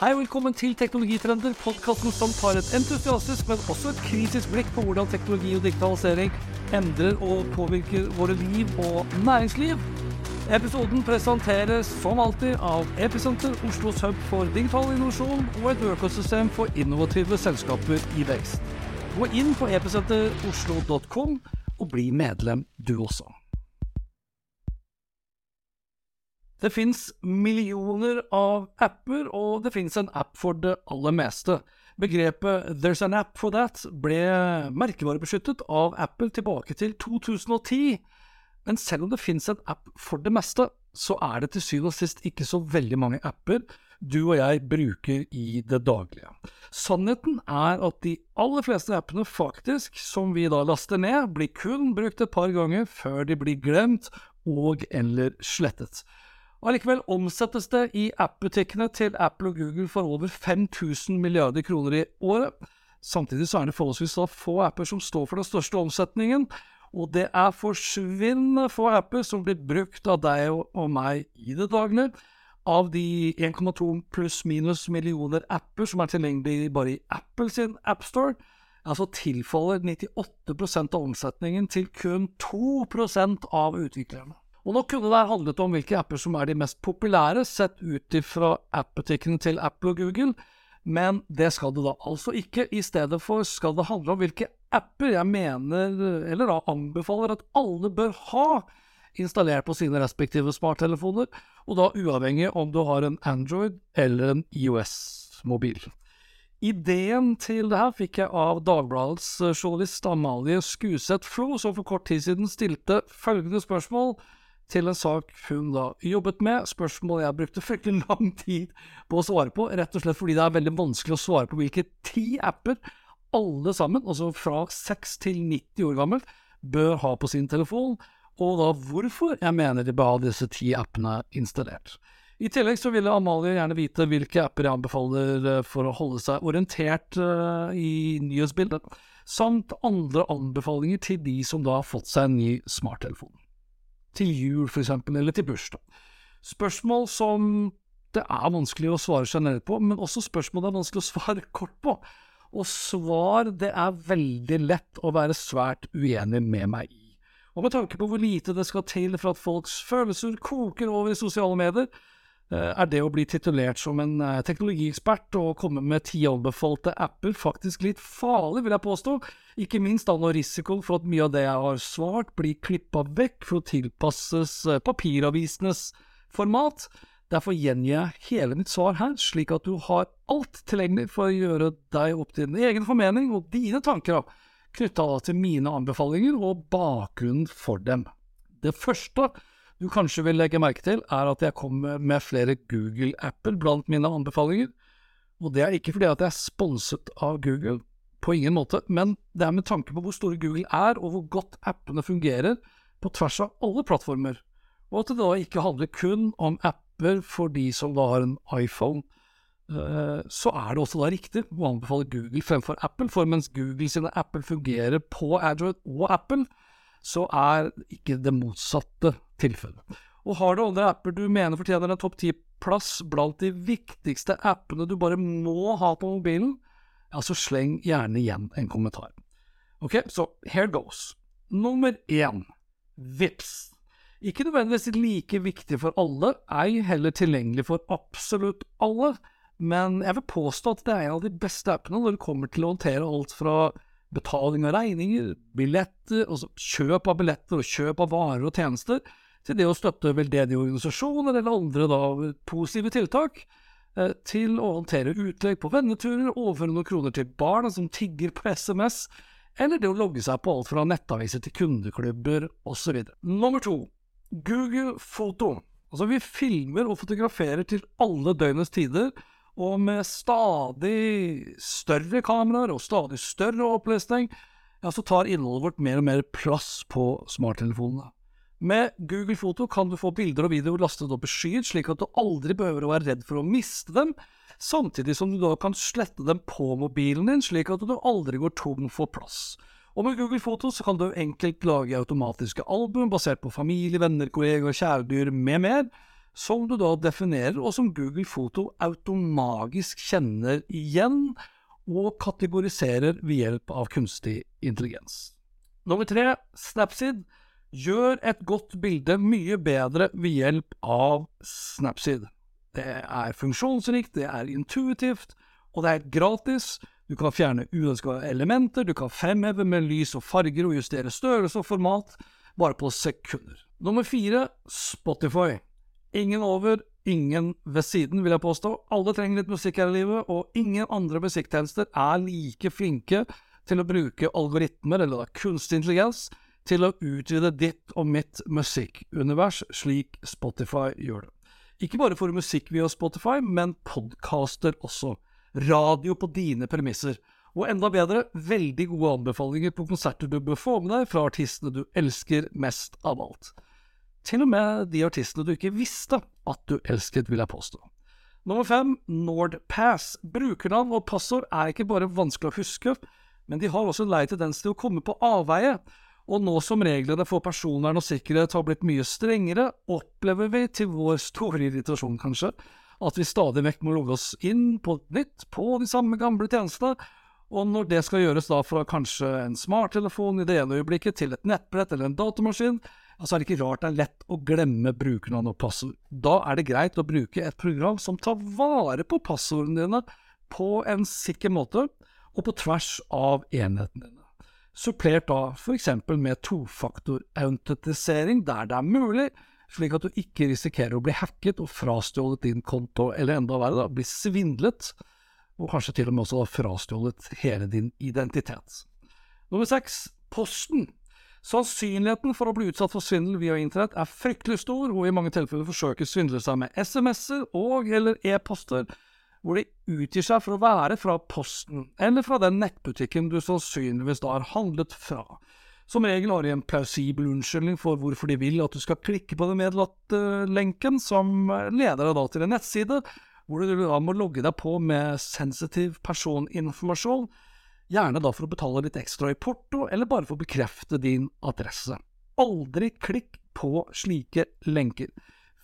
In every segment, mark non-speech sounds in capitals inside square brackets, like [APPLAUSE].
Hei og velkommen til Teknologitrender, podkasten som tar et entusiastisk, men også et kritisk blikk på hvordan teknologi og digitalisering endrer og påvirker våre liv og næringsliv. Episoden presenteres som alltid av Episenter, Oslos hub for digital innovasjon og et økosystem for innovative selskaper i vekst. Gå inn på episenteroslo.com og bli medlem du også. Det fins millioner av apper, og det fins en app for det aller meste. Begrepet 'there's an app for that' ble merkevarebeskyttet av Apple tilbake til 2010. Men selv om det fins en app for det meste, så er det til syvende og sist ikke så veldig mange apper du og jeg bruker i det daglige. Sannheten er at de aller fleste appene faktisk, som vi da laster ned, blir kun brukt et par ganger før de blir glemt og eller slettet. Allikevel omsettes det i app-butikkene til Apple og Google for over 5000 milliarder kroner i året. Samtidig så er det forholdsvis få apper som står for den største omsetningen, og det er forsvinnende få apper som blir brukt av deg og meg i det daglige. Av de 1,2 pluss-minus millioner apper som er tilgjengelig bare i Apple sin appstore, altså tilfaller 98% av omsetningen til kun 2% av utviklerne. Og nå kunne det handlet om hvilke apper som er de mest populære, sett ut ifra appbutikkene til Apple og Google, men det skal det da altså ikke. I stedet for skal det handle om hvilke apper jeg mener, eller da anbefaler, at alle bør ha installert på sine respektive smarttelefoner, og da uavhengig om du har en Android eller en IOS-mobil. Ideen til det her fikk jeg av Dagbladets journalist Amalie Skuseth Flo, som for kort tid siden stilte følgende spørsmål til en sak hun da jobbet med. Spørsmål jeg brukte fryktelig lang tid på å svare på, rett og slett fordi det er veldig vanskelig å svare på hvilke ti apper alle sammen, altså fra 6 til 90 år gammel, bør ha på sin telefon, og da hvorfor jeg mener de bør ha disse ti appene installert. I tillegg så ville Amalie gjerne vite hvilke apper jeg anbefaler eh, for å holde seg orientert uh, i nyhetsbildet, samt andre anbefalinger til de som da har fått seg en ny smarttelefon til jul f.eks., eller til bursdag. Spørsmål som det er vanskelig å svare generelt på, men også spørsmål det er vanskelig å svare [LAUGHS] kort på. Og svar det er veldig lett å være svært uenig med meg i. Og med tanke på hvor lite det skal til for at folks følelser koker over i sosiale medier, er det å bli titulert som en eh, teknologiekspert og komme med ti anbefalte apper faktisk litt farlig, vil jeg påstå. Ikke minst da når risikoen for at mye av det jeg har svart, blir klippa vekk for å tilpasses eh, papiravisenes format. Derfor gjengir jeg hele mitt svar her, slik at du har alt tilgjengelig for å gjøre deg opp til din egen formening og dine tanker knytta til mine anbefalinger og bakgrunnen for dem. Det første du kanskje vil legge merke til, er at jeg kommer med flere Google-apper blant mine anbefalinger. Og det er ikke fordi at jeg er sponset av Google, på ingen måte, men det er med tanke på hvor store Google er, og hvor godt appene fungerer på tvers av alle plattformer. Og at det da ikke handler kun om apper for de som da har en iPhone. Eh, så er det også da riktig å anbefale Google fremfor Apple, for mens Google sine apper fungerer på Android og Apple, så er ikke det motsatte tilfellet. Og har du andre apper du mener fortjener en topp ti-plass blant de viktigste appene du bare må ha på mobilen, ja, så sleng gjerne igjen en kommentar. Ok, så here goes. Nummer én Vips. Ikke nødvendigvis like viktig for alle, ei heller tilgjengelig for absolutt alle, men jeg vil påstå at det er en av de beste appene når det kommer til å håndtere alt fra betaling av regninger, billetter, altså kjøp av billetter og kjøp av varer og tjenester, til det å støtte veldedige organisasjoner eller andre da, positive tiltak, eh, til å håndtere utlegg på venneturer, overføre noen kroner til barna som tigger på SMS, eller det å logge seg på alt fra nettaviser til kundeklubber osv. Nummer to, Google Foto. Altså, vi filmer og fotograferer til alle døgnets tider, og med stadig større kameraer og stadig større opplesning, ja, så tar innholdet vårt mer og mer plass på smarttelefonene. Med Google Foto kan du få bilder og videoer lastet opp i skyen, slik at du aldri behøver å være redd for å miste dem, samtidig som du da kan slette dem på mobilen din, slik at du aldri går tom for plass. Og med Google Foto så kan du enkelt lage automatiske album basert på familie, venner, kollegaer, kjæledyr med mer, som du da definerer, og som Google Foto automagisk kjenner igjen og kategoriserer ved hjelp av kunstig intelligens. Nummer tre, Snapseed gjør et godt bilde mye bedre ved hjelp av Snapseed. Det er funksjonsrikt, det er intuitivt, og det er gratis. Du kan fjerne uønska elementer, du kan fremheve med lys og farger og justere størrelse og format bare på sekunder. Nummer fire, Spotify. Ingen over, ingen ved siden, vil jeg påstå. Alle trenger litt musikk her i livet, og ingen andre musikktjenester er like flinke til å bruke algoritmer, eller kunstig intelligens, til å utvide ditt og mitt musikkunivers, slik Spotify gjør det. Ikke bare for musikk via Spotify, men podcaster også. Radio på dine premisser. Og enda bedre, veldig gode anbefalinger på konserter du bør få med deg fra artistene du elsker mest av alt. Til og med de artistene du ikke visste at du elsket, vil jeg påstå. Nummer fem, NordPass. Brukernavn og passord er ikke bare vanskelig å huske, men de har også en lei tendens til å komme på avveie. Og nå som reglene for personvern og sikkerhet har blitt mye strengere, opplever vi til vår store irritasjon, kanskje, at vi stadig vekk må logge oss inn på nytt på de samme gamle tjenestene, og når det skal gjøres da fra kanskje en smarttelefon i det ene øyeblikket til et nettbrett eller en datamaskin, så er det ikke rart det er lett å glemme brukernavn og passord. Da er det greit å bruke et program som tar vare på passordene dine på en sikker måte, og på tvers av enhetene dine. Supplert da f.eks. med tofaktorautentisering der det er mulig, slik at du ikke risikerer å bli hacket og frastjålet din konto, eller enda verre, da, bli svindlet, og kanskje til og med også frastjålet hele din identitet. Nummer seks, Posten. Sannsynligheten for å bli utsatt for svindel via internett er fryktelig stor, og i mange tilfeller forsøker svindlere seg med SMS-er og eller e-poster, hvor de utgir seg for å være fra Posten, eller fra den nettbutikken du sannsynligvis da har handlet fra. Som regel har de en plausibel unnskyldning for hvorfor de vil at du skal klikke på den medlatte lenken, som leder deg da til en nettside, hvor du da må logge deg på med sensitiv personinformasjon, gjerne da for å betale litt ekstra i porto, eller bare for å bekrefte din adresse. Aldri klikk på slike lenker.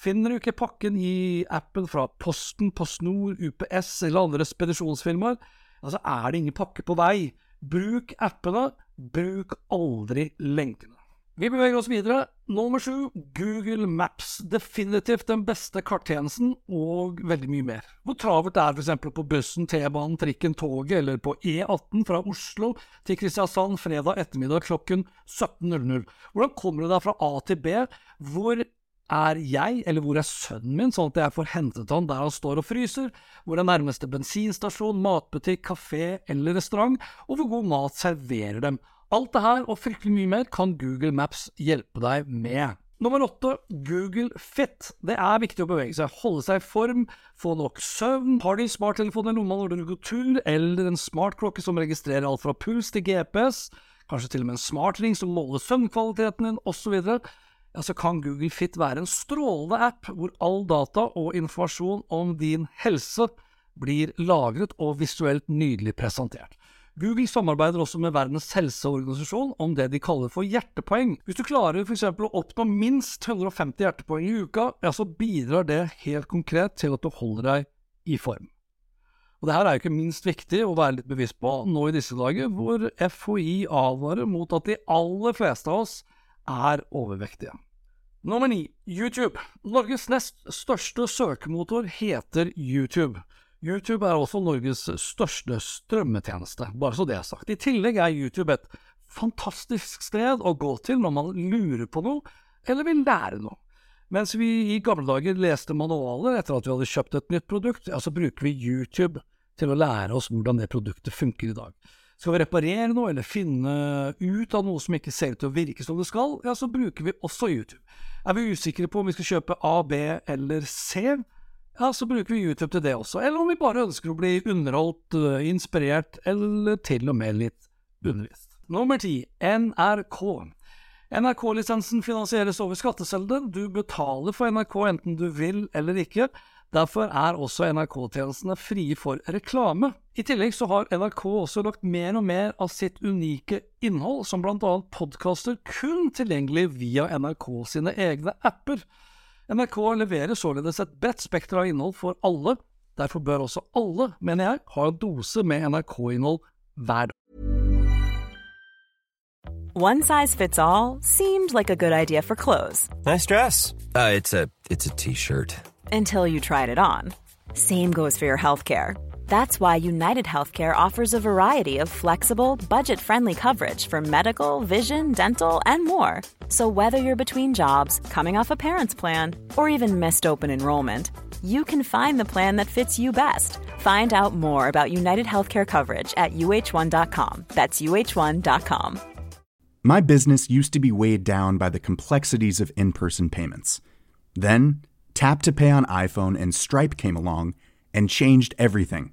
Finner du ikke pakken i appen fra Posten, PostNord, UPS eller andre spedisjonsfirmaer, altså er det ingen pakke på vei. Bruk appene, bruk aldri lenkene. Vi beveger oss videre. Nummer sju, Google Maps. Definitivt den beste karttjenesten, og veldig mye mer. Hvor travelt det er f.eks. på bussen, T-banen, trikken, toget, eller på E18 fra Oslo til Kristiansand fredag ettermiddag klokken 17.00. Hvordan kommer du deg fra A til B? Hvor er jeg, eller hvor er sønnen min, sånn at jeg får hentet han der han står og fryser? Hvor er nærmeste bensinstasjon, matbutikk, kafé eller restaurant? Og hvor god mat serverer dem? Alt det her og fryktelig mye mer kan Google Maps hjelpe deg med. Nummer åtte, Google Fit. Det er viktig å bevege seg, holde seg i form, få nok søvn. Har de smarttelefon i lomma når du går tur, eller en smartklokke som registrerer alt fra puls til GPS, kanskje til og med en smartring som måler søvnkvaliteten din, osv., ja, så kan Google Fit være en strålende app hvor all data og informasjon om din helse blir lagret og visuelt nydelig presentert. Google samarbeider også med Verdens helseorganisasjon om det de kaller for hjertepoeng. Hvis du klarer f.eks. å oppnå minst 150 hjertepoeng i uka, ja, så bidrar det helt konkret til at du holder deg i form. Og det her er jo ikke minst viktig å være litt bevisst på nå i disse dager, hvor FHI advarer mot at de aller fleste av oss er overvektige. Nummer ni, YouTube. Norges nest største søkemotor heter YouTube. YouTube er også Norges største strømmetjeneste, bare så det er sagt. I tillegg er YouTube et fantastisk sted å gå til når man lurer på noe, eller vil lære noe. Mens vi i gamle dager leste manualer etter at vi hadde kjøpt et nytt produkt, ja, så bruker vi YouTube til å lære oss hvordan det produktet funker i dag. Skal vi reparere noe eller finne ut av noe som ikke ser ut til å virke som det skal, ja, så bruker vi også YouTube. Er vi usikre på om vi skal kjøpe A, B eller C, ja, så bruker vi YouTube til det også. Eller om vi bare ønsker å bli underholdt, eh, inspirert eller til og med litt undervist. Nummer ti NRK. NRK-lisensen finansieres over skatteseddelen. Du betaler for NRK enten du vil eller ikke. Derfor er også NRK-tjenestene frie for reklame. I tillegg så har NRK også lagt mer og mer av sitt unike innhold, som annet podkaster, kun tilgjengelig via NRK sine egne apper. NRK leverer således et bredt spekter av innhold for alle. Derfor bør også alle, mener jeg, ha en dose med NRK-innhold hver dag. One size fits all seemed like a good idea for clothes Nice dress. Uh, it's a it's a t-shirt. until you tried it on. Same goes for your healthcare. That's why United Healthcare offers a variety of flexible, budget friendly coverage for medical, vision, dental, and more. So, whether you're between jobs, coming off a parent's plan, or even missed open enrollment, you can find the plan that fits you best. Find out more about United Healthcare coverage at uh1.com. That's uh1.com. My business used to be weighed down by the complexities of in person payments. Then, Tap to Pay on iPhone and Stripe came along and changed everything.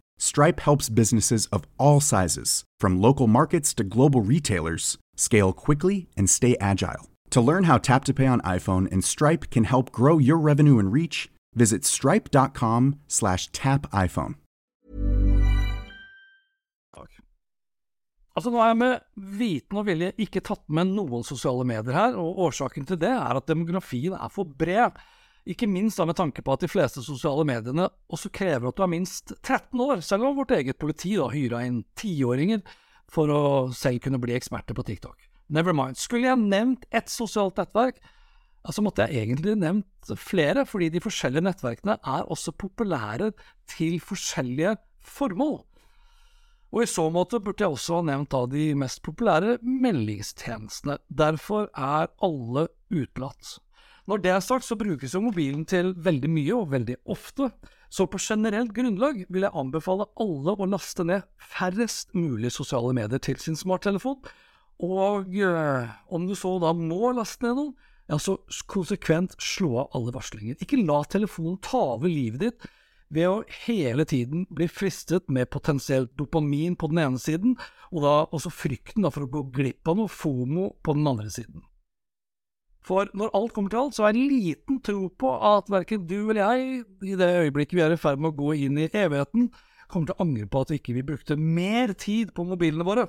Stripe helps businesses of all sizes, from local markets to global retailers, scale quickly and stay agile. To learn how Tap to Pay on iPhone and Stripe can help grow your revenue and reach, visit stripe.com slash tap iPhone. Altså, nå har jeg med viten og vilje ikke tatt med noen sosiale medier her, og årsaken til det er at demografien er for bred. Ikke minst da med tanke på at de fleste sosiale mediene også krever at du er minst 13 år, selv om vårt eget politi da hyra inn tiåringer for å selv kunne bli eksperter på TikTok. Never mind. Skulle jeg nevnt ett sosialt nettverk, altså måtte jeg egentlig nevnt flere, fordi de forskjellige nettverkene er også populære til forskjellige formål. Og i så måte burde jeg også ha nevnt av de mest populære meldingstjenestene. Derfor er alle utelatt. Når det er sagt, så brukes jo mobilen til veldig mye og veldig ofte, så på generelt grunnlag vil jeg anbefale alle å laste ned færrest mulig sosiale medier til sin smarttelefon, og øh, om du så da må laste ned noen, ja, så konsekvent slå av alle varslinger. Ikke la telefonen ta over livet ditt ved å hele tiden bli fristet med potensielt dopamin på den ene siden, og da også frykten da for å gå glipp av noe FOMO på den andre siden. For når alt kommer til alt, så er det liten tro på at verken du eller jeg, i det øyeblikket vi er i ferd med å gå inn i evigheten, kommer til å angre på at vi ikke brukte mer tid på mobilene våre,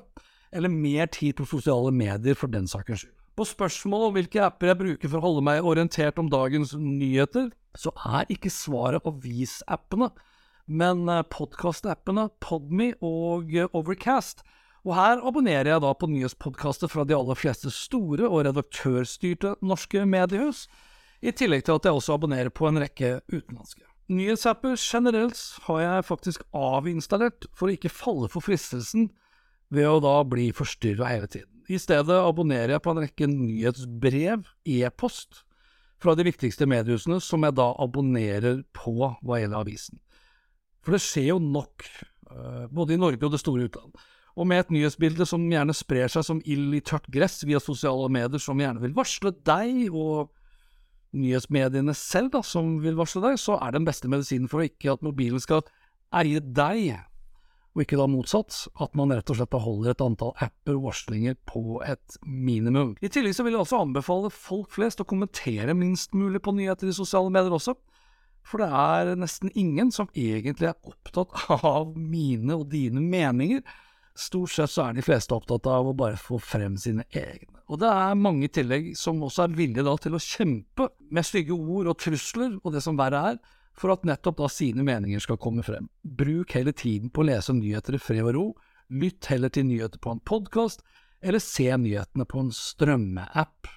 eller mer tid på sosiale medier for den sakens skyld. På spørsmål om hvilke apper jeg bruker for å holde meg orientert om dagens nyheter, så er ikke svaret avisappene, men eh, podkast-appene Podme og eh, Overcast. Og her abonnerer jeg da på nyhetspodkaster fra de aller fleste store og redaktørstyrte norske mediehus, i tillegg til at jeg også abonnerer på en rekke utenlandske. Nyhetsapper generelt har jeg faktisk avinstallert for å ikke falle for fristelsen ved å da bli forstyrra hele tiden. I stedet abonnerer jeg på en rekke nyhetsbrev, e-post, fra de viktigste mediehusene som jeg da abonnerer på hva gjelder avisen. For det skjer jo nok, eh, både i Norge og det store utland. Og med et nyhetsbilde som gjerne sprer seg som ild i tørt gress via sosiale medier, som gjerne vil varsle deg, og nyhetsmediene selv da, som vil varsle deg, så er den beste medisinen for ikke at mobilen skal eie deg, og ikke da motsatt, at man rett og slett holder et antall apper og varslinger på et minimum. I tillegg så vil jeg også anbefale folk flest å kommentere minst mulig på nyheter i sosiale medier også. For det er nesten ingen som egentlig er opptatt [LAUGHS] av mine og dine meninger. Stort sett så er de fleste opptatt av å bare få frem sine egne. Og det er mange i tillegg som også er villige da til å kjempe med stygge ord og trusler og det som verre er, for at nettopp da sine meninger skal komme frem. Bruk hele tiden på å lese nyheter i fred og ro, lytt heller til nyheter på en podkast, eller se nyhetene på en strømmeapp.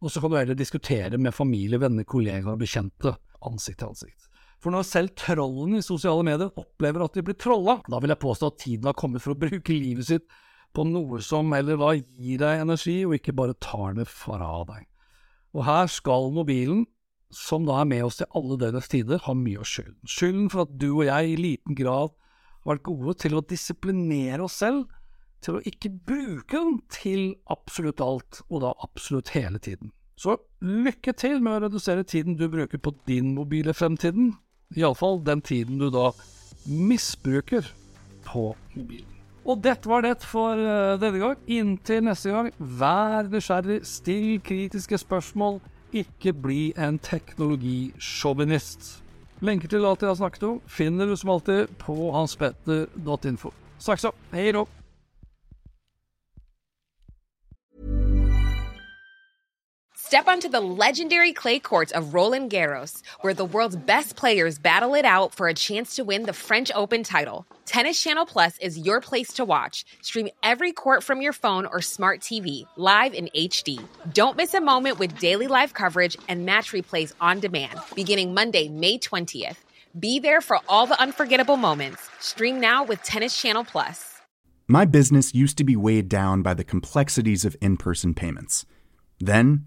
Og så kan du heller diskutere med familie, venner, kollegaer og bekjente, ansikt til ansikt. For når selv trollene i sosiale medier opplever at de blir trolla, da vil jeg påstå at tiden har kommet for å bruke livet sitt på noe som heller da gir deg energi, og ikke bare tar det fra deg. Og her skal mobilen, som da er med oss til alle døgnets tider, ha mye av skylden. Skylden for at du og jeg i liten grad har vært gode til å disiplinere oss selv, til å ikke bruke den til absolutt alt, og da absolutt hele tiden. Så lykke til med å redusere tiden du bruker på din mobil i fremtiden. Iallfall den tiden du da misbruker på mobilen. Og dette var det for uh, denne gang. Inntil neste gang, vær nysgjerrig, still kritiske spørsmål. Ikke bli en teknologisjåvinist. Lenker til alt jeg har snakket om, finner du som alltid på hanspetter.info. Snakkes opp. Hei då. Step onto the legendary clay courts of Roland Garros, where the world's best players battle it out for a chance to win the French Open title. Tennis Channel Plus is your place to watch. Stream every court from your phone or smart TV, live in HD. Don't miss a moment with daily live coverage and match replays on demand, beginning Monday, May 20th. Be there for all the unforgettable moments. Stream now with Tennis Channel Plus. My business used to be weighed down by the complexities of in person payments. Then,